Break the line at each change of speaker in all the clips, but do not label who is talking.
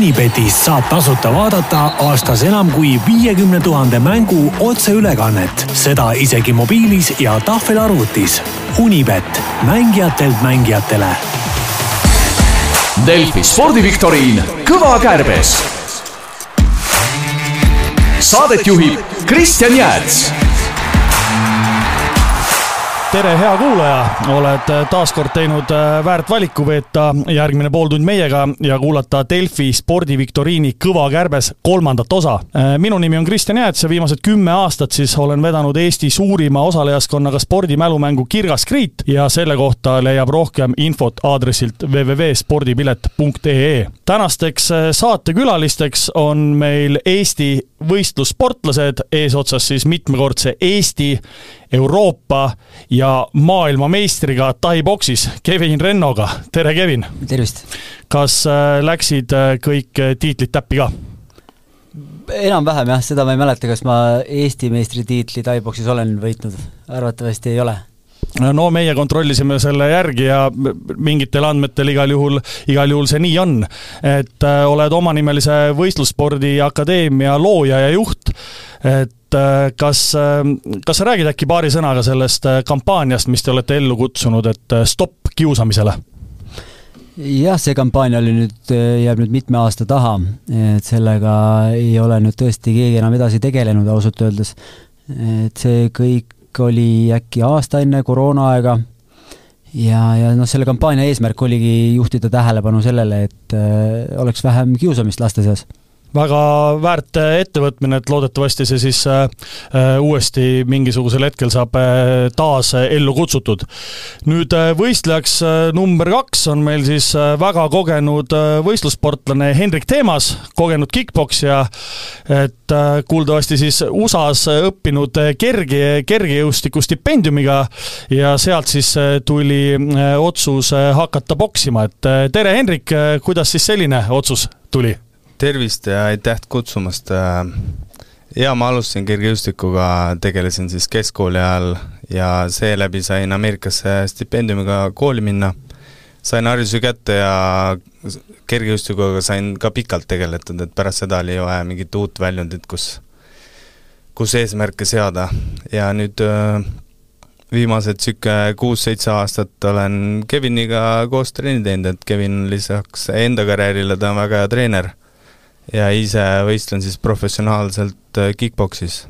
Unibetist saab tasuta vaadata aastas enam kui viiekümne tuhande mängu otseülekannet, seda isegi mobiilis ja tahvelarvutis. Unibet, mängijatelt mängijatele.
Delfi spordiviktoriin Kõva kärbes. saadet juhib Kristjan Jääts
tere, hea kuulaja, oled taas kord teinud äh, väärt valiku veeta järgmine pooltund meiega ja kuulata Delfi spordiviktoriini Kõva kärbes kolmandat osa. Äh, minu nimi on Kristjan Jääts ja viimased kümme aastat siis olen vedanud Eesti suurima osalejaskonnaga spordimälumängu Kirgas Kriit ja selle kohta leiab rohkem infot aadressilt www.spordipilet.ee. tänasteks äh, saatekülalisteks on meil Eesti võistlussportlased, eesotsas siis mitmekordse Eesti Euroopa ja maailmameistriga tai-boksis, Kevin Rennoga. tere, Kevin!
tervist!
kas äh, läksid äh, kõik äh, tiitlid täppi ka?
enam-vähem jah, seda ma ei mäleta, kas ma Eesti meistritiitli tai-boksis olen võitnud, arvatavasti ei ole
no meie kontrollisime selle järgi ja mingitel andmetel igal juhul, igal juhul see nii on. et oled omanimelise võistlusspordi akadeemia looja ja juht, et et äh, kas, äh, kas sa räägid äkki paari sõnaga sellest äh, kampaaniast, mis te olete ellu kutsunud, et stopp kiusamisele?
jah, see kampaania oli nüüd, jääb nüüd mitme aasta taha, et sellega ei ole nüüd tõesti keegi enam edasi tegelenud ausalt öeldes. et see kõik oli äkki aasta enne koroonaaega ja, ja noh, selle kampaania eesmärk oligi juhtida tähelepanu sellele, et äh, oleks vähem kiusamist laste seas
väga väärt ettevõtmine, et loodetavasti see siis äh, äh, uuesti mingisugusel hetkel saab äh, taas ellu kutsutud. nüüd võistlejaks number kaks on meil siis väga kogenud võistlussportlane Hendrik Teemas, kogenud kick-poksja, et kuuldavasti siis USA-s õppinud kerge, kergejõustiku stipendiumiga ja sealt siis tuli otsus hakata poksima, et tere, Hendrik, kuidas siis selline otsus tuli?
Tervist ja aitäh kutsumast. ja ma alustasin kergejõustikuga, tegelesin siis keskkooli ajal ja seeläbi sain Ameerikasse stipendiumiga kooli minna. sain hariduse kätte ja kergejõustikuga sain ka pikalt tegeletud, et pärast seda oli vaja mingit uut väljundit, kus, kus eesmärke seada ja nüüd viimased niisugune kuus-seitse aastat olen Keviniga koos trenni teinud, et Kevin lisaks enda karjäärile, ta on väga hea treener ja ise võistlen siis professionaalselt äh, kick-poksis.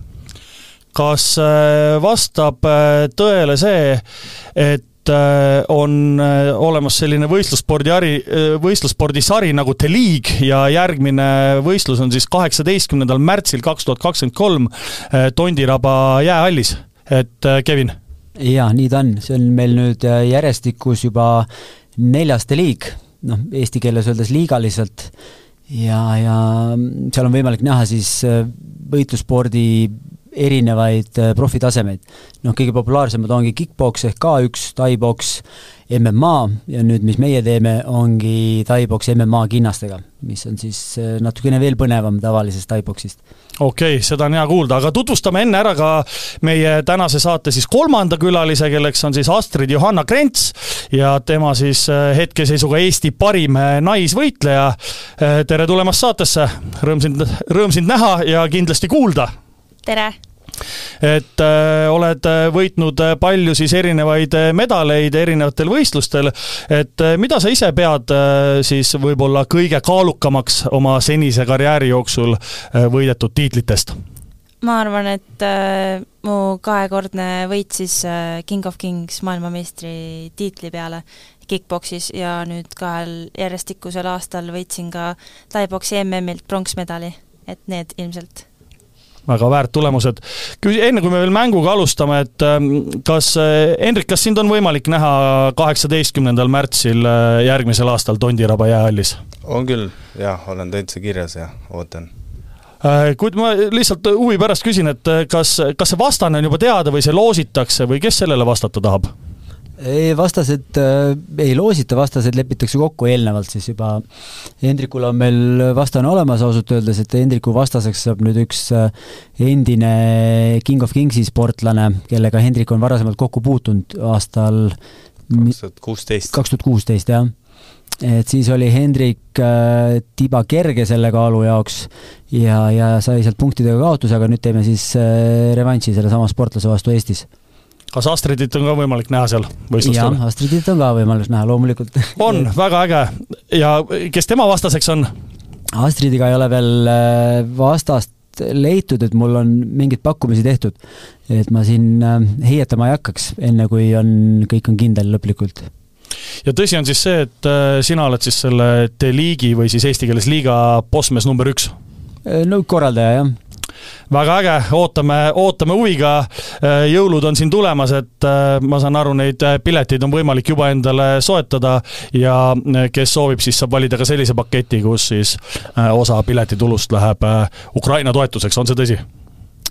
kas äh, vastab äh, tõele see, et on olemas selline võistlusspordi hari, võistlusspordisari nagu The League ja järgmine võistlus on siis kaheksateistkümnendal märtsil kaks tuhat kakskümmend kolm Tondiraba jäähallis, et Kevin?
jaa, nii ta on, see on meil nüüd järjestikus juba neljas The League, noh, eesti keeles öeldes liigaliselt ja, ja seal on võimalik näha siis äh, võitlusspordi erinevaid äh, profitasemeid. noh, kõige populaarsemad ongi kick-poks ehk K1, tai-poks, MMA ja nüüd, mis meie teeme, ongi tai-poks MMA kinnastega, mis on siis äh, natukene veel põnevam tavalisest tai-poksist
okei okay,, seda on hea kuulda, aga tutvustame enne ära ka meie tänase saate siis kolmanda külalise, kelleks on siis Astrid Johanna Krents ja tema siis äh, hetkeseisuga Eesti parim naisvõitleja. Tere tulemast saatesse, rõõm sind, rõõm sind näha ja kindlasti kuulda.
Tere!
Et äh, oled äh, võitnud äh, palju siis erinevaid äh, medaleid erinevatel võistlustel, et äh, mida sa ise pead äh, siis võib-olla kõige kaalukamaks oma senise karjääri jooksul äh, võidetud tiitlitest?
ma arvan, et äh, mu kahekordne võit siis äh, King of Kings maailmameistri tiitli peale kick-poksis ja nüüd kahel järjestikusel aastal võitsin ka tai-poksi MM-ilt pronksmedali, et need ilmselt
väga väärt tulemused. enne kui me veel mänguga alustame, et ähm, kas, äh, Hendrik, kas sind on võimalik näha kaheksateistkümnendal märtsil äh, järgmisel aastal Tondiraba jäähallis?
on küll, jah, olen täitsa kirjas ja ootan
äh, kuid ma lihtsalt huvi pärast küsin, et kas, kas see vastane on juba teada või see loositakse või kes sellele vastata tahab?
Ei, vastased äh, ei loosita, vastased lepitakse kokku eelnevalt siis juba. Hendrikul on meil vastane olemas ausalt öeldes, et Hendriku vastaseks saab nüüd üks äh, endine King of Kingsi sportlane, kellega Hendrik on varasemalt kokku puutunud aastal
kaks tuhat kuusteist.
kaks tuhat kuusteist, jah et siis oli Hendrik äh, tiba kerge selle kaalu jaoks ja, ja sai sealt punktidega kaotuse, aga nüüd teeme siis äh, revanši sellesama sportlase vastu Eestis
kas Astridit on ka võimalik näha seal võistlustel?
jah, Astridit on ka võimalus näha, loomulikult.
on, väga äge. ja kes tema vastaseks on?
Astridiga ei ole veel äh, vastast leitud, et mul on mingeid pakkumisi tehtud. et ma siin äh, heietama ei hakkaks, enne kui on, kõik on kindel lõplikult
ja tõsi on siis see, et äh, sina oled siis selle D-liigi või siis eesti keeles liiga bossmees number üks?
no korraldaja, jah
väga äge, ootame, ootame huviga. Äh, jõulud on siin tulemas, et äh, ma saan aru, neid äh, pileteid on võimalik juba endale soetada ja kes soovib, siis saab valida ka sellise paketi, kus siis osa piletitulust läheb Ukraina toetuseks, on see tõsi?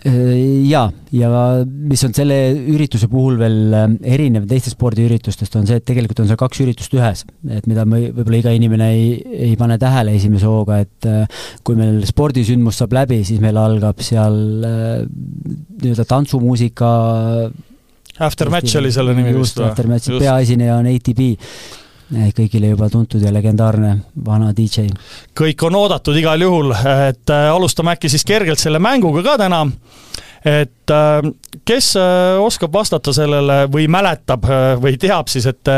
Äh, jaa, ja mis on selle ürituse puhul veel äh, erinev teistest spordiüritustest, on see, et tegelikult on seal kaks üritust ühes. et mida me võib-olla iga inimene ei, ei pane tähele esimese hooga, et äh, kui meil spordisündmus saab läbi, siis meil algab seal nii-öelda tantsumuusika
After Match oli selle nimi
vist või? After Match, peaesineja on ATB kõigile juba tuntud ja legendaarne vana DJ.
kõik on oodatud igal juhul, et äh, alustame äkki siis kergelt selle mänguga ka täna et äh, kes äh, oskab vastata sellele või mäletab või teab siis, et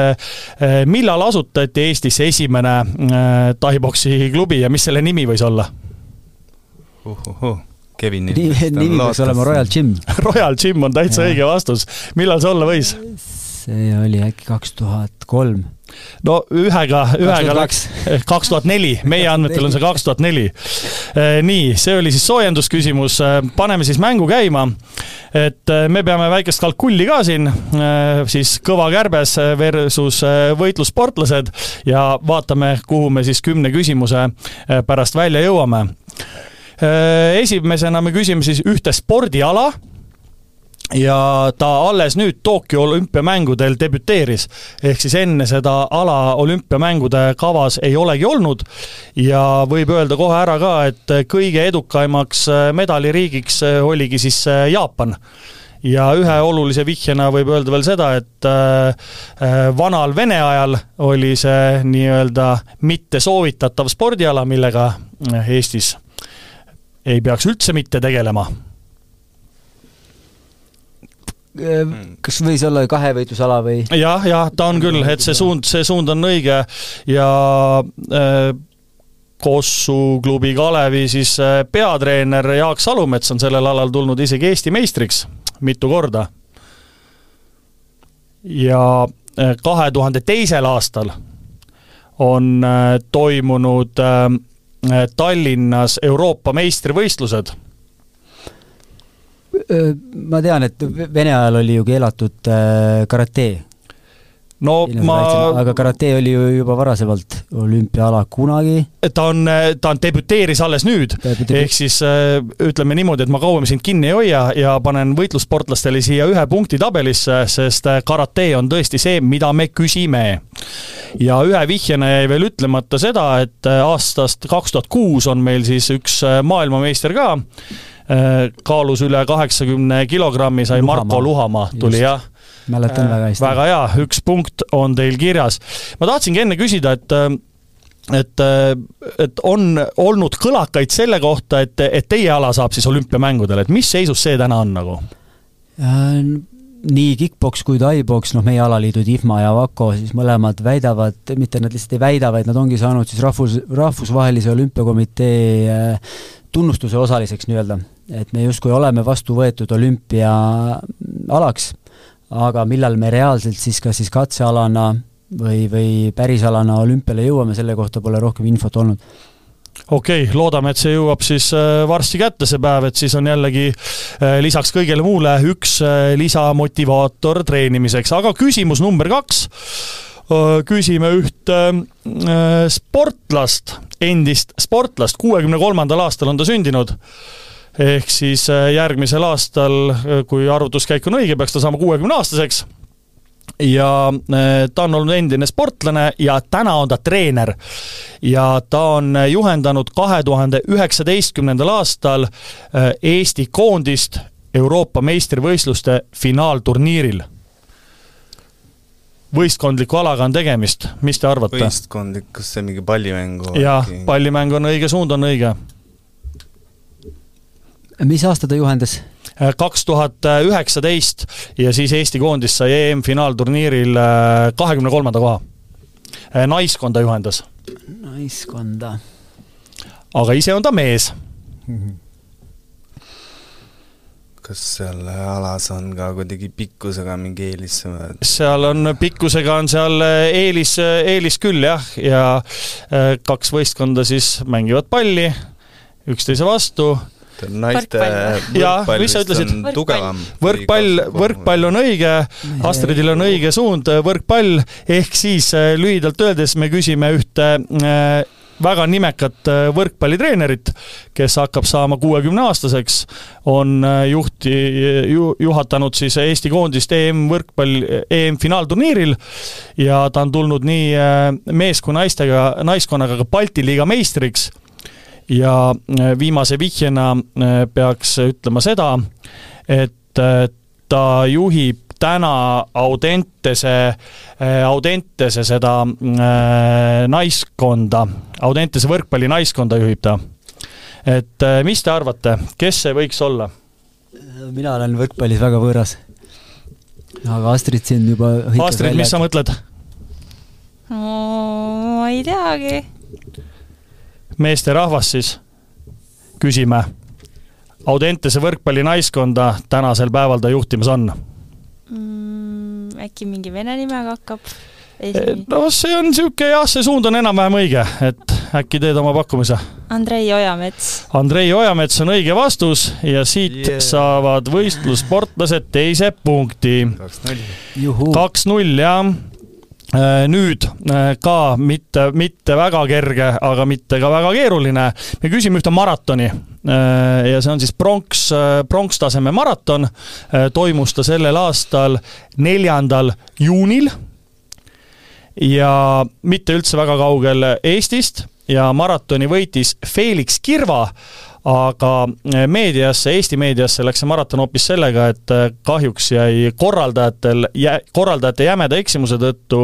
millal asutati Eestis esimene tahiboksi klubi ja mis selle nimi võis olla
uh,? Uh, Kevin
nimi peaks olema Royal Gym
Royal Gym on täitsa õige vastus. millal see olla võis?
see oli äkki kaks tuhat kolm
no ühega, ühega läks kaks tuhat neli, meie andmetel on see kaks tuhat neli. Eh, nii, see oli siis soojendusküsimus, eh, paneme siis mängu käima. et eh, me peame väikest kalkulli ka siin, siis kõva kärbes versus võitlussportlased ja vaatame, kuhu me siis kümne küsimuse pärast välja jõuame. esimesena me küsime siis ühte spordiala ja ta alles nüüd Tokyo olümpiamängudel debüteeris. ehk siis enne seda ala olümpiamängude kavas ei olegi olnud. Ja võib öelda kohe ära ka, et kõige edukaimaks medaliriigiks oligi siis Jaapan. Ja ühe olulise vihjena võib öelda veel seda, et äh, vanal Vene ajal oli see nii-öelda mitte soovitatav spordiala, millega Eestis ei peaks üldse mitte tegelema.
Äh, kas võis olla kahevõitlusala või?
jah, jah, ta on küll, et see suund, see suund on õige ja äh, Kossu klubi Kalevi siis äh, peatreener Jaak Salumets on sellel alal tulnud isegi Eesti meistriks mitu korda. ja äh, kahe tuhande teisel aastal on äh, toimunud äh, Tallinnas Euroopa meistrivõistlused
ma tean, et Vene ajal oli ju keelatud äh, karate.
no ma
aga karate oli ju juba varasemalt olümpiaala kunagi.
ta on, ta on, debüteeris alles nüüd, ehk siis äh, ütleme niimoodi, et ma kauem sind kinni ei hoia ja panen võitlussportlastele siia ühe punkti tabelisse, sest äh, karate on tõesti see, mida me küsime. ja ühe vihjena jäi veel ütlemata seda, et aastast kaks tuhat kuus on meil siis üks maailmameister ka kaalus üle kaheksakümne kilogrammi, sai Luhamaa. Marko Luhamaa, tuli jah
mäletan väga hästi.
väga hea, üks punkt on teil kirjas. ma tahtsingi enne küsida, et äh, et, äh, et on olnud kõlakaid selle kohta, et, et teie ala saab siis olümpiamängudel, et mis seisus see täna on nagu?
nii Kick-Box kui Tai-Box, noh, meie alaliidud IFMA ja Vako siis mõlemad väidavad, mitte nad lihtsalt ei väida, vaid nad ongi saanud siis rahvus, rahvusvahelise olümpiakomitee tunnustuse osaliseks nii-öelda, et me justkui oleme vastu võetud olümpiaalaks, aga millal me reaalselt siis kas siis katsealana või, või pärisalana olümpiale jõuame, selle kohta pole rohkem infot olnud.
Okei okay,, loodame, et see jõuab siis äh, varsti kätte, see päev, et siis on jällegi äh, lisaks kõigele muule üks äh, lisamotivaator treenimiseks, aga küsimus number kaks. Küsime ühte sportlast, endist sportlast, kuuekümne kolmandal aastal on ta sündinud. Ehk siis järgmisel aastal, kui arvutuskäik on õige, peaks ta saama kuuekümne aastaseks ja ta on olnud endine sportlane ja täna on ta treener. ja ta on juhendanud kahe tuhande üheksateistkümnendal aastal Eesti koondist Euroopa meistrivõistluste finaalturniiril võistkondliku alaga on tegemist, mis te arvate?
võistkondlik, kas see mingi pallimängu?
jah, pallimäng on õige, suund on õige.
Mis aasta ta juhendas?
kaks tuhat üheksateist ja siis Eesti koondis sai EM-finaalturniiril kahekümne kolmanda koha. naiskonda juhendas.
naiskonda.
aga ise on ta mees mm. -hmm
kas seal alas on ka kuidagi pikkusega mingi eelis?
seal on, pikkusega on seal eelis, eelis küll jah, ja äh, kaks võistkonda siis mängivad palli üksteise vastu
naiste
võrkpall mis sa ütlesid?
tugevam.
võrkpall, võrkpall on õige, Astridil on õige suund, võrkpall, ehk siis äh, lühidalt öeldes me küsime ühte äh, väga nimekat äh, võrkpallitreenerit, kes hakkab saama kuuekümneaastaseks, on juhti ju,, juhatanud siis Eesti koondist EM-võrkpall, EM-finaalturniiril ja ta on tulnud nii mees kui naistega, naiskonnaga ka Balti liiga meistriks ja viimase vihjena peaks ütlema seda, et ta juhib täna Audentese, äh, Audentese seda äh, naiskonda, Audentese võrkpallinaiskonda juhib ta. et äh, mis te arvate, kes see võiks olla?
mina olen võrkpallis väga võõras. aga Astrid siin juba
Astrid, mis sa mõtled?
no ma ei teagi.
Meesterahvas siis, küsime. Audentese võrkpallinaiskonda tänasel päeval ta juhtimas on
mm,? äkki mingi vene nimega hakkab?
no see on niisugune jah, see suund on enam-vähem õige, et äkki teed oma pakkumise?
Andrei Ojamets.
Andrei Ojamets on õige vastus ja siit yeah. saavad võistlussportlased teise punkti. kaks-null, jah äh, nüüd äh, ka mitte, mitte väga kerge, aga mitte ka väga keeruline. me küsime ühte maratoni Äh, ja see on siis pronks, äh, pronkstaseme maraton. Äh, toimus ta sellel aastal neljandal juunil. ja mitte üldse väga kaugel Eestist ja maratoni võitis Felix Kirva aga meediasse, Eesti meediasse läks see maraton hoopis sellega, et kahjuks jäi korraldajatel, korraldajate jämeda eksimuse tõttu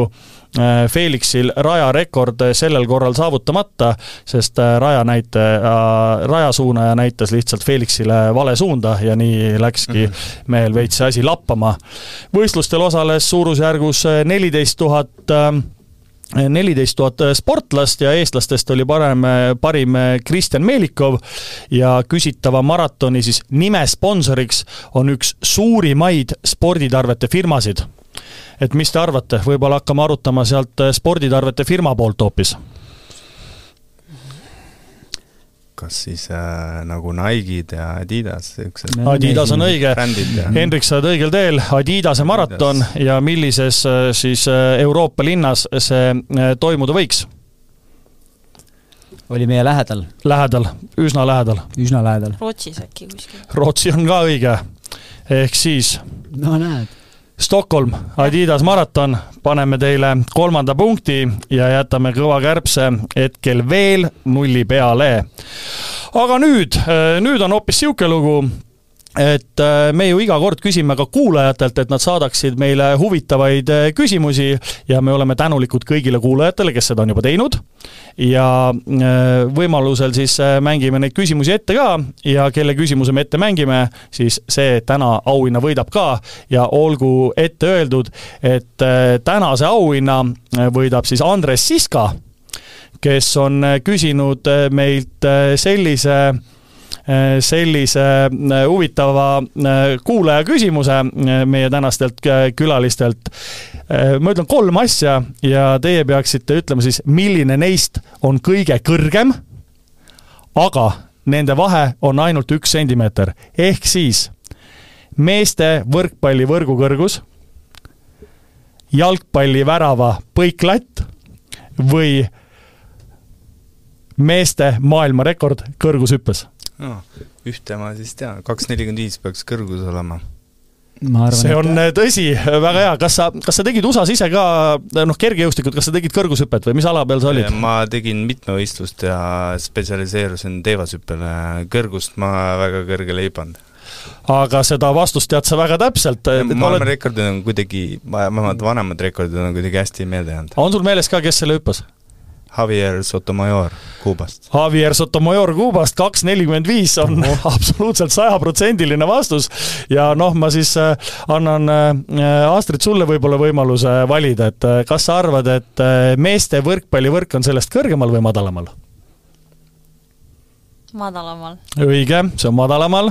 Äh, Felixil rajarekord sellel korral saavutamata, sest raja näite, äh, rajasuunaja näitas lihtsalt Felixile vale suunda ja nii läkski mm -hmm. mehel veits see asi lappama. võistlustel osales suurusjärgus neliteist tuhat neliteist tuhat sportlast ja eestlastest oli parem, parim Kristjan Meelikov ja küsitava maratoni siis nimesponsoriks on üks suurimaid sporditarvete firmasid et mis te arvate, võib-olla hakkame arutama sealt sporditarvete firma poolt hoopis?
Kas siis äh, nagu Nike'd ja Adidas, siuksed?
Adidas on õige. Hendrik, sa oled õigel teel, Adidase maraton Adidas. ja millises äh, siis äh, Euroopa linnas see toimuda võiks?
oli meie lähedal.
Lähedal, üsna lähedal.
üsna lähedal.
Rootsis äkki kuskil.
Rootsi on ka õige. ehk siis.
no näed
Stockholm, Adidas maraton, paneme teile kolmanda punkti ja jätame kõva kärbse hetkel veel nulli peale. aga nüüd, nüüd on hoopis niisugune lugu, et äh, me ju iga kord küsime ka kuulajatelt, et nad saadaksid meile huvitavaid äh, küsimusi ja me oleme tänulikud kõigile kuulajatele, kes seda on juba teinud. ja äh, võimalusel siis mängime neid küsimusi ette ka ja kelle küsimuse me ette mängime, siis see täna auhinna võidab ka ja olgu ette öeldud, et tänase auhinna võidab siis Andres Siska, kes on küsinud meilt sellise sellise äh, huvitava äh, kuulaja küsimuse meie tänastelt külalistelt. ma ütlen kolm asja ja teie peaksite ütlema siis, milline neist on kõige kõrgem, aga nende vahe on ainult üks sentimeeter, ehk siis meeste võrkpallivõrgu kõrgus, jalgpallivärava põiklatt või meeste maailmarekord kõrgushüppes
no,. ühte ma siis tean, kaks nelikümmend viis peaks kõrgus olema.
Arvan, see on et... tõsi, väga hea, kas sa, kas sa tegid USA-s ise ka noh, kergejõustikut, kas sa tegid kõrgushüpet või mis ala peal sa olid?
ma tegin mitmevõistlust ja spetsialiseerusin teevashüppele, kõrgust ma väga kõrgele ei pannud
aga seda vastust tead sa väga täpselt.
maailmarekordid on kuidagi, vähemalt vanemad rekordid on kuidagi hästi meelde jäänud.
on sul meeles ka, kes selle hüppas?
Javier Sotomayor Kuubast.
Javier Sotomayor Kuubast, kaks nelikümmend viis on oh. absoluutselt sajaprotsendiline vastus. ja noh, ma siis äh, annan äh, Astrid sulle võib-olla võimaluse valida, et äh, kas sa arvad, et meeste võrkpallivõrk on sellest kõrgemal või madalamal?
Madalamal.
õige, see on madalamal.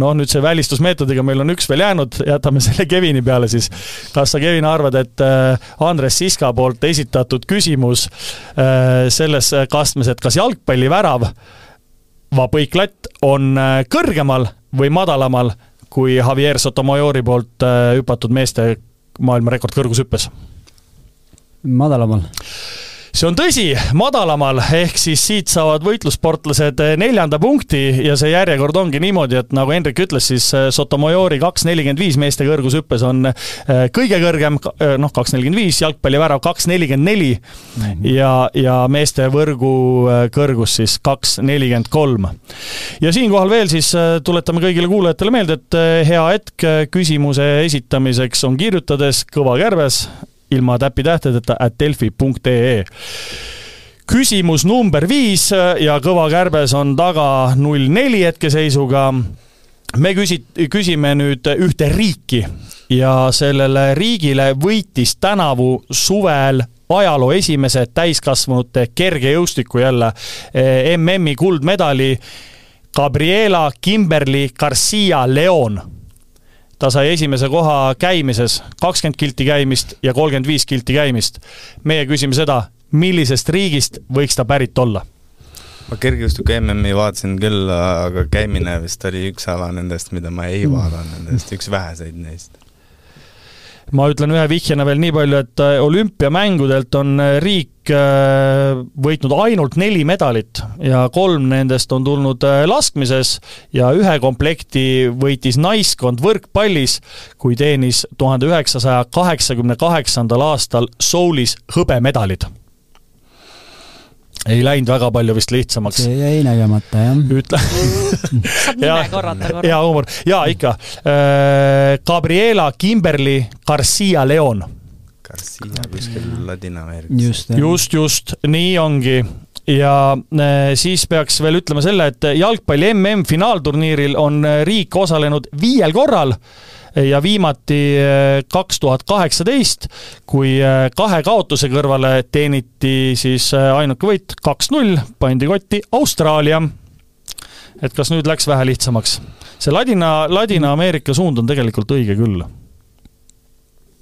noh, nüüd see välistusmeetodiga meil on üks veel jäänud, jätame selle Kevini peale siis. kas sa, Kevin, arvad, et äh, Andres Siska poolt esitatud küsimus äh, selles kastmes, et kas jalgpallivärav, vapõiklatt on äh, kõrgemal või madalamal kui Javier Sotomayori poolt hüpatud meeste maailmarekord kõrgushüppes?
madalamal
see on tõsi, madalamal, ehk siis siit saavad võitlussportlased eh, neljanda punkti ja see järjekord ongi niimoodi, et nagu Hendrik ütles, siis eh, Sotomayori kaks nelikümmend viis meeste kõrgushüppes on eh, kõige kõrgem, noh, kaks nelikümmend viis, jalgpallivärav kaks nelikümmend neli mhm. ja, ja meeste võrgu kõrgus siis kaks nelikümmend kolm. ja siinkohal veel siis tuletame kõigile kuulajatele meelde, et hea hetk küsimuse esitamiseks on kirjutades Kõva Kärbes ilma täpitähtedeta at delfi.ee küsimus number viis ja Kõva Kärbes on taga null neli hetkeseisuga. me küsi-, küsime nüüd ühte riiki ja sellele riigile võitis tänavu suvel ajaloo esimese täiskasvanute kergejõustiku jälle eh, MM-i kuldmedali Gabriela Kimberly Garcia Leon ta sai esimese koha käimises, kakskümmend kilti käimist ja kolmkümmend viis kilti käimist. meie küsime seda, millisest riigist võiks ta pärit olla?
ma kergejõustiku MM-i vaatasin küll, aga käimine vist oli üks ala nendest, mida ma ei vaadanud nendest, üks väheseid neist
ma ütlen ühe vihjena veel nii palju, et äh, olümpiamängudelt on äh, riik äh, võitnud ainult neli medalit ja kolm nendest on tulnud laskmises ja ühe komplekti võitis naiskond võrkpallis, kui teenis tuhande üheksasaja kaheksakümne kaheksandal aastal Soulis hõbemedalid ei läinud väga palju vist lihtsamaks.
see jäi nägemata, jah.
ütle
saab nime korrata korra?
hea huumor, jaa ikka. Äh, Gabriela Kimberly Garcia Leon.
Garcia kuskil Ladina-Ameerikas.
just,
just, just, nii ongi ja äh, siis peaks veel ütlema selle, et jalgpalli MM-finaalturniiril on riik osalenud viiel korral ja viimati eh, kaks tuhat kaheksateist, kui eh, kahe kaotuse kõrvale teeniti siis eh, ainuke võit kaks-null, pandi kotti Austraalia. et kas nüüd läks vähe lihtsamaks? see Ladina, Ladina-Ameerika suund on tegelikult õige küll.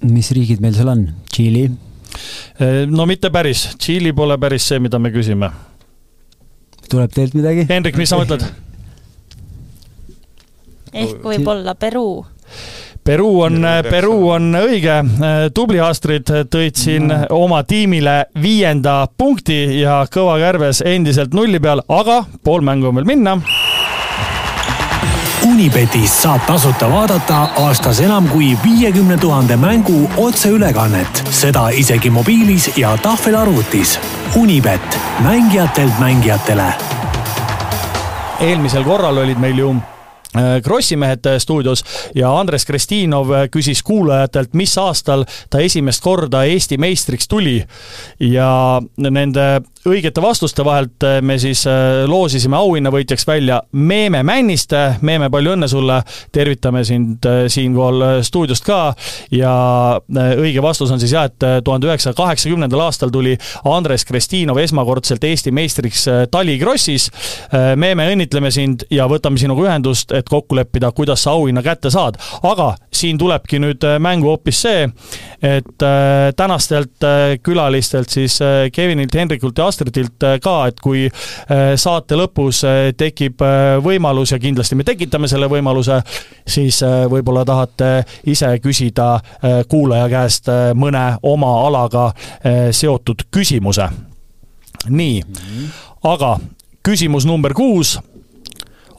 mis riigid meil seal on? Tšiili?
no mitte päris, Tšiili pole päris see, mida me küsime.
tuleb teilt midagi?
Hendrik, mis sa mõtled?
ehk võib-olla Peruu
Peru on, Peru on õige, tubli Astrid, tõid siin no. oma tiimile viienda punkti ja Kõva Kärbes endiselt nulli peal, aga pool mängu on veel minna.
Unibetis saab tasuta vaadata aastas enam kui viiekümne tuhande mängu otseülekannet, seda isegi mobiilis ja tahvelarvutis. Unibet, mängijatelt mängijatele.
eelmisel korral olid meil ju Krossi mehed äh, stuudios ja Andres Kristinov äh, küsis kuulajatelt, mis aastal ta esimest korda Eesti meistriks tuli. ja nende õigete vastuste vahelt me siis loosisime auhinnavõitjaks välja Meeme Männiste. Meeme, palju õnne sulle, tervitame sind siinkohal stuudiost ka. ja õige vastus on siis jah, et tuhande üheksasaja kaheksakümnendal aastal tuli Andres Kristinov esmakordselt Eesti meistriks Talikrossis. Meeme, õnnitleme sind ja võtame sinuga ühendust et kokku leppida, kuidas sa auhinna kätte saad. aga siin tulebki nüüd äh, mängu hoopis see, et äh, tänastelt äh, külalistelt siis Kevinilt, Hendrikult ja Astridilt ka, et kui saate lõpus tekib võimalus ja kindlasti me tekitame selle võimaluse, siis võib-olla tahate ise küsida kuulaja käest mõne oma alaga seotud küsimuse. nii, aga küsimus number kuus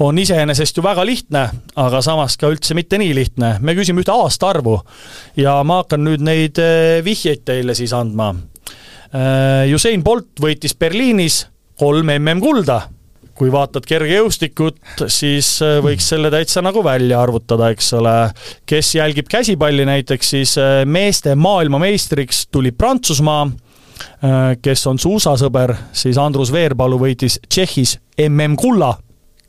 on iseenesest ju väga lihtne, aga samas ka üldse mitte nii lihtne. me küsime ühte aastaarvu ja ma hakkan nüüd neid vihjeid teile siis andma. Eh, Usain Bolt võitis Berliinis kolm MM-kulda. kui vaatad kergejõustikut, siis äh, võiks selle täitsa nagu välja arvutada, eks ole. kes jälgib käsipalli näiteks, siis äh, meeste maailmameistriks tuli Prantsusmaa, äh, kes on suusasõber, siis Andrus Veerpalu võitis Tšehhis MM-kulla.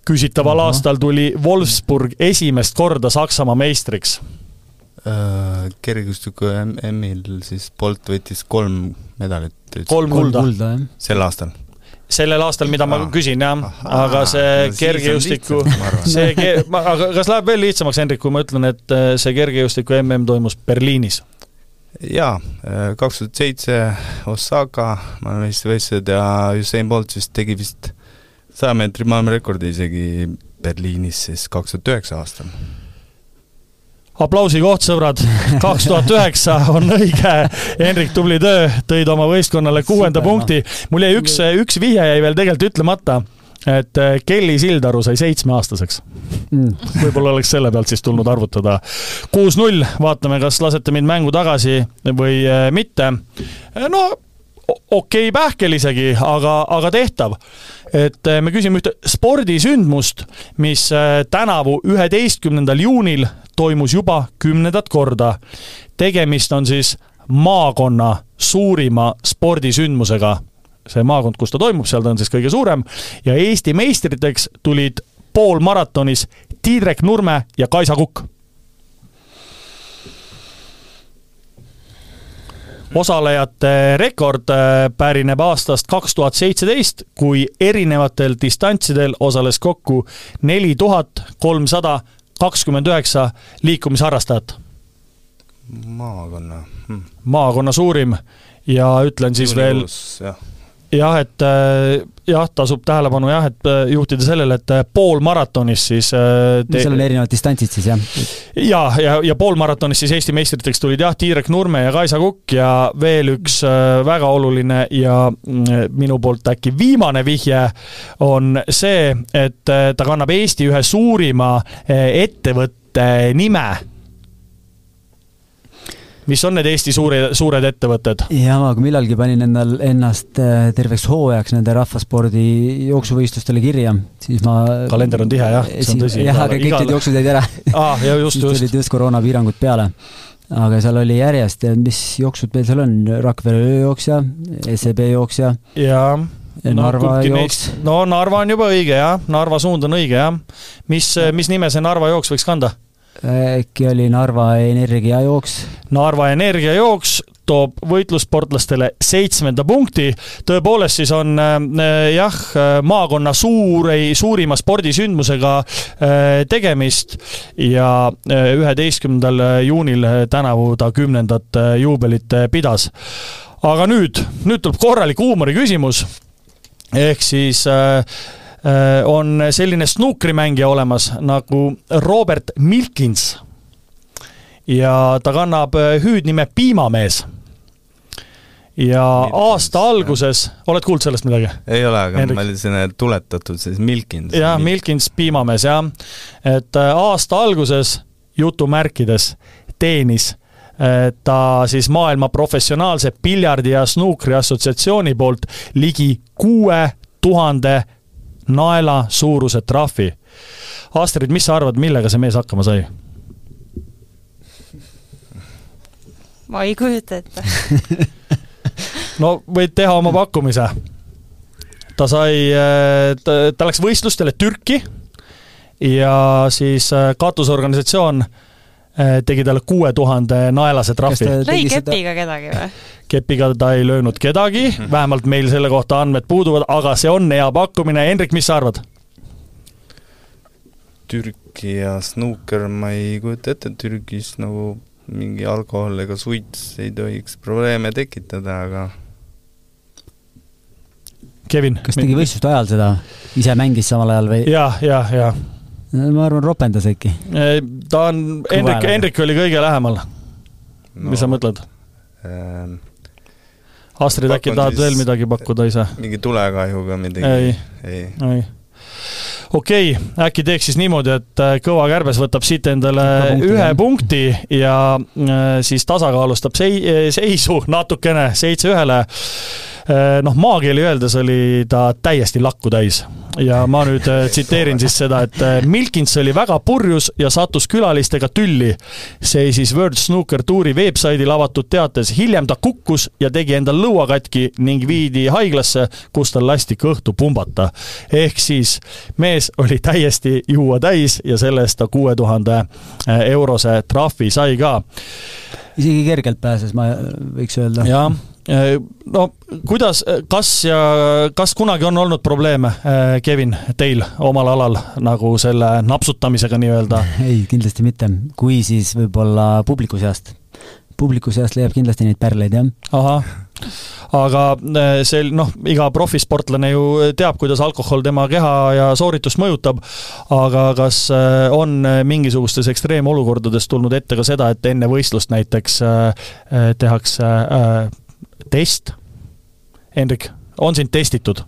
küsitaval uh -huh. aastal tuli Wolfsburg esimest korda Saksamaa meistriks
kergejõustiku MM-il siis Bolt võitis kolm medalit.
kolm kulda, kulda,
sel aastal.
Sellel aastal, mida ma küsin, jah, aga see kergejõustiku, see, aga kas läheb veel lihtsamaks, Hendrik, kui ma ütlen, et äh, see kergejõustiku mm toimus Berliinis?
jaa, äh, kaks tuhat seitse Osaka maailmameistrivõistlused ja Usain Bolt vist tegi vist saja meetri maailmarekordi isegi Berliinis siis kaks tuhat üheksa aastal
aplausi koht, sõbrad, kaks tuhat üheksa on õige. Henrik, tubli töö, tõid oma võistkonnale kuuenda Super, punkti. mul jäi üks, üks vihje jäi veel tegelikult ütlemata, et eh, Kelly Sildaru sai seitsmeaastaseks mm.. võib-olla oleks selle pealt siis tulnud arvutada. kuus-null, vaatame, kas lasete mind mängu tagasi või eh, mitte. No okei okay, pähkel isegi, aga, aga tehtav. Et me küsime ühte spordisündmust, mis tänavu üheteistkümnendal juunil toimus juba kümnendat korda. tegemist on siis maakonna suurima spordisündmusega. see maakond, kus ta toimub, seal ta on siis kõige suurem ja Eesti meistriteks tulid poolmaratonis Tiidrek Nurme ja Kaisa Kukk osalejate rekord äh, pärineb aastast kaks tuhat seitseteist, kui erinevatel distantsidel osales kokku neli tuhat kolmsada kakskümmend üheksa liikumisharrastajat.
maakonna. Hm..
maakonna suurim. Ja ütlen siis veel jah. jah, et äh, jah, tasub tähelepanu jah, et äh, juhtida sellele, et äh, poolmaratonis siis
te... seal on erinevad distantsid siis jah?
ja, ja, ja poolmaratonis siis Eesti meistriteks tulid jah, Tiirek Nurme ja Kaisa Kukk ja veel üks väga oluline ja mm, minu poolt äkki viimane vihje on see, et ta kannab Eesti ühe suurima ettevõtte nime mis on need Eesti suure, suured ettevõtted?
jaa, ma millalgi panin endal, ennast äh, terveks hooajaks nende rahvaspordi jooksuvõistlustele kirja, siis ma
kalender on tihe jah, see on tõsi.
jah, aga kõik need jooksud jäid ära
aa, ja just, just.
tulid just koroonapiirangud peale. aga seal oli järjest, mis jooksud meil seal on, Rakvere ööjooksja, SEB jooksja.
jaa
no, Narva jooks.
no Narva on juba õige jah, Narva suund on õige jah. mis, mis nime see Narva jooks võiks kanda?
Äkki oli Narva energiajooks?
Narva energiajooks toob võitlussportlastele seitsmenda punkti. tõepoolest, siis on äh, jah, maakonna suuri, suurima spordisündmusega äh, tegemist ja äh, üheteistkümnendal juunil tänavu ta kümnendat äh, juubelit äh, pidas. aga nüüd, nüüd tuleb korralik huumoriküsimus. ehk siis äh, Äh, on selline snuukrimängija olemas nagu Robert Milkins. ja ta kannab äh, hüüdnime Piimamees. ja aasta alguses, oled kuulnud sellest midagi?
ei ole, aga Henrik? ma olin sinna tuletatud siis Milkins.
jah, Milkins Piimamees jah, et äh, aasta alguses jutumärkides teenis ta siis maailma professionaalse piljardi ja snuukri assotsiatsiooni poolt ligi kuue tuhande naela suuruse trahvi. Astrid, mis sa arvad, millega see mees hakkama sai?
ma ei kujuta ette
no võid teha oma pakkumise. ta sai, ta, ta läks võistlustele Türki ja siis äh, katusorganisatsioon äh, tegi talle kuue tuhande naelase trahvi.
lõi kepiga kedagi või?
kepiga ta ei löönud kedagi, vähemalt meil selle kohta andmed puuduvad, aga see on hea pakkumine. Hendrik, mis sa arvad?
Türgi ja snuuker, ma ei kujuta ette, et Türgis nagu mingi alkohol ega suits ei tohiks probleeme tekitada, aga
Kevin.
kas tegi võistluste ajal seda, ise mängis samal ajal või?
jah, jah, jah.
Ma arvan, ropendas äkki.
ta on, Hendrik, Hendrik oli kõige lähemal no.. mis sa mõtled ähm,? Astrid, äkki tahad veel midagi pakkuda ise?
mingi tulekahjuga midagi?
ei, ei, ei okei okay,, äkki teeks siis niimoodi, et äh, Kõva Kärbes võtab siit endale punkti, ühe jah. punkti ja äh, siis tasakaalustab sei-, seisu natukene seitse ühele. Noh, maakeeli öeldes oli ta täiesti lakku täis ja ma nüüd äh, tsiteerin siis seda, et äh, Milkins oli väga purjus ja sattus külalistega tülli. seisis World Snooker Touri veebsaidil avatud teates, hiljem ta kukkus ja tegi endal lõua katki ning viidi haiglasse, kus tal lasti kõhtu pumbata. ehk siis mees oli täiesti juua täis ja selle eest ta kuue tuhande äh, eurose trahvi sai ka.
isegi kergelt pääses, ma võiks öelda.
jah Äh, no kuidas, kas ja kas kunagi on olnud probleeme, äh, Kevin, teil omal alal nagu selle napsutamisega nii-öelda?
ei, kindlasti mitte, kui siis võib-olla publiku seast. publiku seast leiab kindlasti neid pärleid, jah.
ahah, aga äh, see noh, iga profisportlane ju teab, kuidas alkohol tema keha ja sooritust mõjutab, aga kas on mingisugustes ekstreemolukordades tulnud ette ka seda, et enne võistlust näiteks tehakse test. Hendrik, on sind testitud?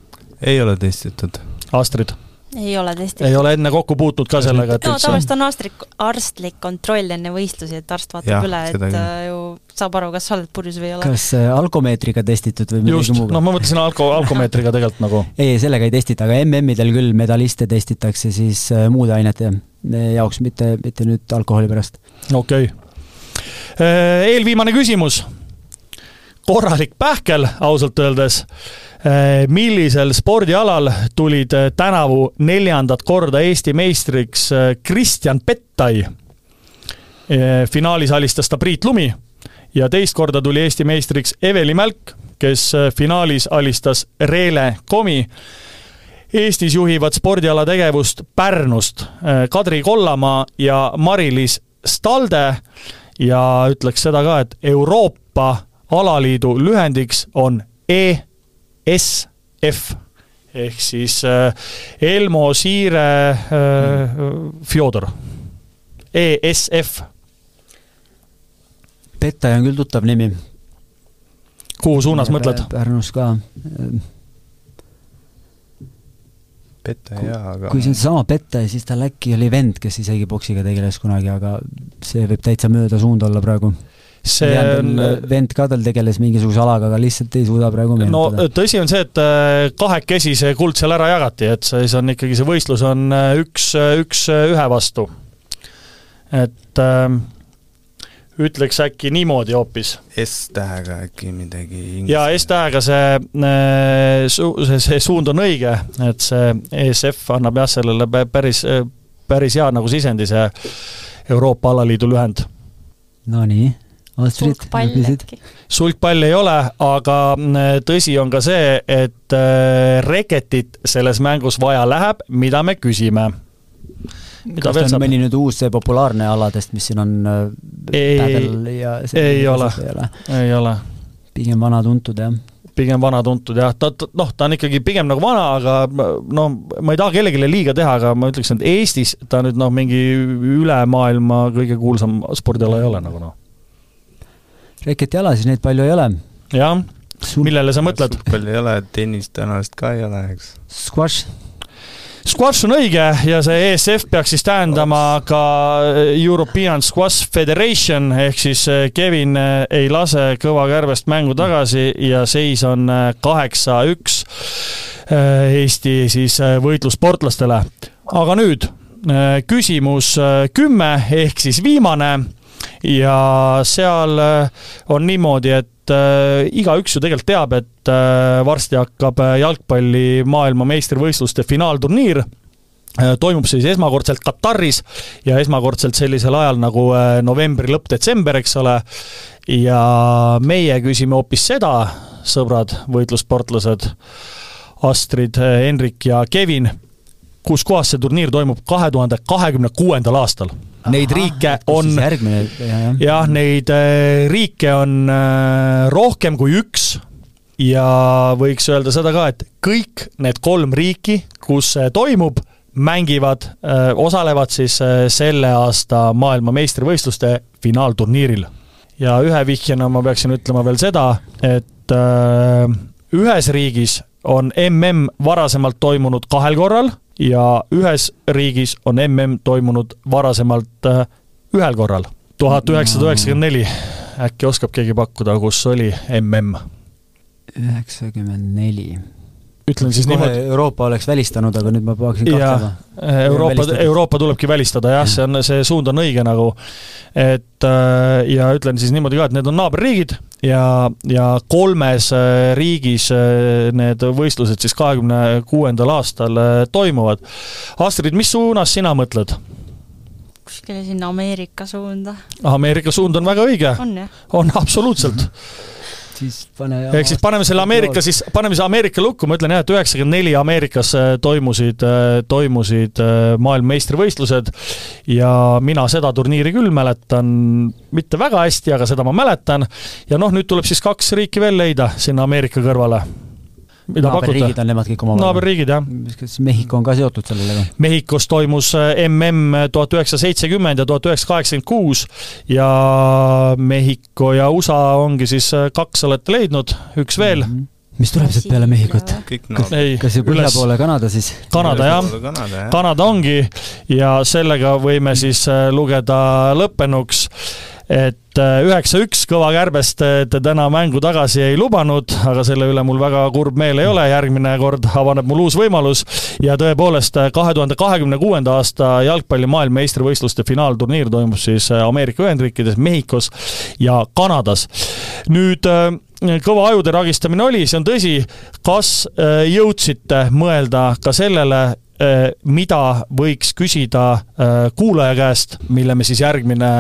ei ole testitud.
Astrid?
ei ole testitud.
ei ole enne kokku puutunud ka sellega, et
no tavaliselt on arstlik, arstlik kontroll enne võistlusi, et arst vaatab ja, üle, et. Äh, ju saab aru, kas sa oled purjus või ei ole.
kas äh, alkomeetriga testitud või midagi
muuga? no ma mõtlesin alko, alkomeetriga tegelikult nagu.
ei, sellega ei testita, aga MM-idel küll medaliste testitakse siis äh, muude ainete jaoks, mitte, mitte nüüd alkoholi pärast.
okei okay.. eelviimane küsimus korralik pähkel ausalt öeldes. Eh, millisel spordialal tulid eh, tänavu neljandat korda Eesti meistriks eh, Kristjan Pettai? finaalis alistas ta Priit Lumi ja teist korda tuli Eesti meistriks Eveli Mälk, kes finaalis alistas Reele Komi. Eestis juhivad spordiala tegevust Pärnust Kadri Kollamaa ja Mari-Liis Stalde ja ütleks seda ka, et Euroopa alaliidu lühendiks on ESF ehk siis äh, Elmo Siire äh, Fjodor, ESF.
Pettai on küll tuttav nimi.
kuhu suunas ja, mõtled?
Pärnus ka.
Pettai jaa, aga
kui see on seesama Pettai, siis tal äkki oli vend, kes isegi poksiga tegeles kunagi, aga see võib täitsa mööda suunda olla praegu see on vend ka tal tegeles mingisuguse alaga, aga lihtsalt ei suuda praegu
meenutada. no tõsi on see, et äh, kahekesi see kuld seal ära jagati, et siis on ikkagi, see võistlus on äh, üks, äh, üks ühe vastu. et äh, ütleks äkki niimoodi hoopis.
S-tähega äkki midagi.
jaa, S-tähega see, see, see suund on õige, et see ESF annab jah, sellele päris, päris hea nagu sisendi, see Euroopa alaliidu lühend.
Nonii
sulgpall äkki?
sulgpall ei ole, aga mm, tõsi on ka see, et äh, reketit selles mängus vaja läheb, mida me küsime.
kas ta on mõni nüüd uus see populaarne aladest, mis siin on?
Äh, ei, ei ole, ei ole.
pigem vana tuntud, jah
pigem vana tuntud jah, ta, noh, ta on ikkagi pigem nagu vana, aga no ma ei taha kellelegi liiga teha, aga ma ütleks, et Eestis ta nüüd noh, mingi üle maailma kõige kuulsam spordiala ei ole nagu noh
reketialasid neid palju ei ole.
jah, millele sa mõtled?
palju ei ole, tennist tõenäoliselt ka ei ole, eks.
Squash
Squash on õige ja see ESF peaks siis tähendama ka European Squash Federation ehk siis eh, Kevin eh, ei lase kõva kärbest mängu tagasi ja seis on eh, kaheksa-üks Eesti siis võitlussportlastele. aga nüüd küsimus kümme ehk siis viimane ja seal äh, on niimoodi, et äh, igaüks ju tegelikult teab, et äh, varsti hakkab jalgpalli maailmameistrivõistluste finaalturniir toimub siis esmakordselt Kataris ja esmakordselt sellisel ajal nagu novembri lõpp, detsember, eks ole. ja meie küsime hoopis seda, sõbrad, võitlussportlased, Astrid, Henrik ja Kevin, kus kohas see turniir toimub kahe tuhande kahekümne kuuendal aastal. Neid riike on, jah, neid äh, riike on äh, rohkem kui üks ja võiks öelda seda ka, et kõik need kolm riiki, kus see toimub, mängivad, äh, osalevad siis selle aasta maailmameistrivõistluste finaalturniiril. ja ühe vihjena ma peaksin ütlema veel seda, et ühes riigis on mm varasemalt toimunud kahel korral ja ühes riigis on mm toimunud varasemalt äh, ühel korral, tuhat üheksasada üheksakümmend neli. äkki oskab keegi pakkuda, kus oli mm?
üheksakümmend neli.
Ütlen siis
kohe
niimoodi.
Euroopa oleks välistanud, aga nüüd ma hakkasin kahtlema.
Euroopa, Euroopa tulebki välistada jah, see on, see suund on õige nagu. et äh, ja ütlen siis niimoodi ka, et need on naaberriigid ja, ja kolmes äh, riigis äh, need võistlused siis kahekümne kuuendal aastal toimuvad. Astrid, mis suunas sina mõtled?
kuskile sinna Ameerika suunda.
Ameerika suund on väga õige.
on jah?
on absoluutselt
siis pane
ehk siis paneme selle Ameerika siis, paneme selle Ameerika lukku, ma ütlen jah, et üheksakümmend neli Ameerikas äh, toimusid, äh, toimusid äh, maailmameistrivõistlused ja mina seda turniiri küll mäletan mitte väga hästi, aga seda ma mäletan. ja noh, nüüd tuleb siis kaks riiki veel leida sinna Ameerika kõrvale mida
naaberriigid on nemad kõik omavahel?
naaberriigid, jah.
kas Mehhiko on ka seotud sellega?
Mehhikos toimus MM tuhat üheksasada seitsekümmend ja tuhat üheksasada kaheksakümmend kuus ja Mehhiko ja USA ongi siis äh, kaks olete leidnud, üks veel mm. -hmm
mis tuleb sealt peale Mehhikut? kas, kas see põhja poole Kanada siis?
Kanada jah, Kanada ongi ja sellega võime siis äh, lugeda lõppenuks et äh, üheksa-üks kõva kärbest te täna mängu tagasi ei lubanud, aga selle üle mul väga kurb meel ei ole, järgmine kord avaneb mul uus võimalus ja tõepoolest kahe tuhande kahekümne kuuenda aasta jalgpalli maailmameistrivõistluste finaalturniir toimub siis äh, Ameerika Ühendriikides, Mehhikos ja Kanadas. nüüd äh, kõva ajude ragistamine oli, see on tõsi. kas jõudsite mõelda ka sellele, Äh, mida võiks küsida äh, kuulaja käest, mille me siis järgmine,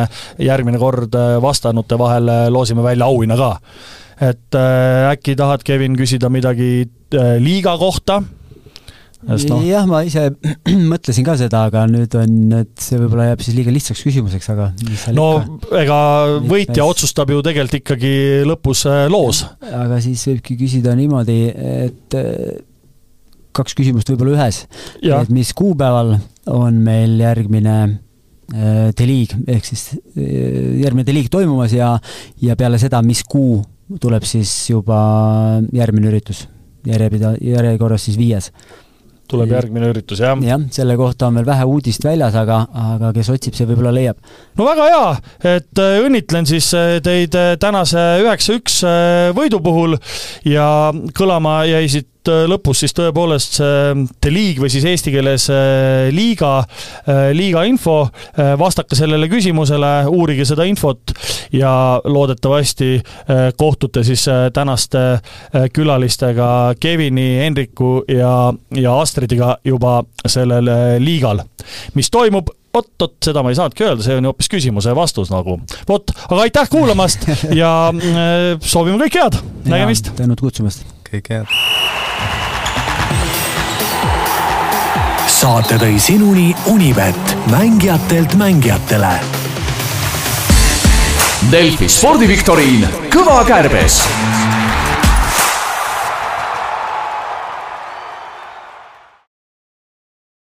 järgmine kord äh, vastanute vahel loosime välja auhinna ka. et äkki tahad, Kevin, küsida midagi liiga kohta?
No. jah, ma ise mõtlesin ka seda, aga nüüd on, et see võib-olla jääb siis liiga lihtsaks küsimuseks, aga
no ikka? ega võitja päris... otsustab ju tegelikult ikkagi lõpus loos.
aga siis võibki küsida niimoodi, et kaks küsimust võib-olla ühes. et mis kuupäeval on meil järgmine äh, D-liig ehk siis äh, järgmine D-liig toimumas ja, ja peale seda, mis kuu tuleb siis juba järgmine üritus, järjepida-, järjekorras siis viies
tuleb järgmine üritus, jah?
jah, selle kohta on veel vähe uudist väljas, aga, aga kes otsib, see võib-olla leiab.
no väga hea, et äh, õnnitlen siis äh, teid äh, tänase üheksa-üks võidu puhul ja kõlama jäi siit lõpus siis tõepoolest see The League või siis eesti keeles liiga, liiga info. vastake sellele küsimusele, uurige seda infot ja loodetavasti kohtute siis tänaste külalistega Kevini, Hendriku ja, ja Astrid Astridiga juba sellel äh, liigal. mis toimub, vot-vot seda ma ei saanudki öelda, see on ju hoopis küsimuse vastus nagu. vot, aga aitäh kuulamast ja äh, soovime kõike head, nägemist!
tänud kutsumast!
Kõike head!
saate tõi sinuni Unibet, mängijatelt mängijatele.
Delfi spordiviktoriin Kõva kärbes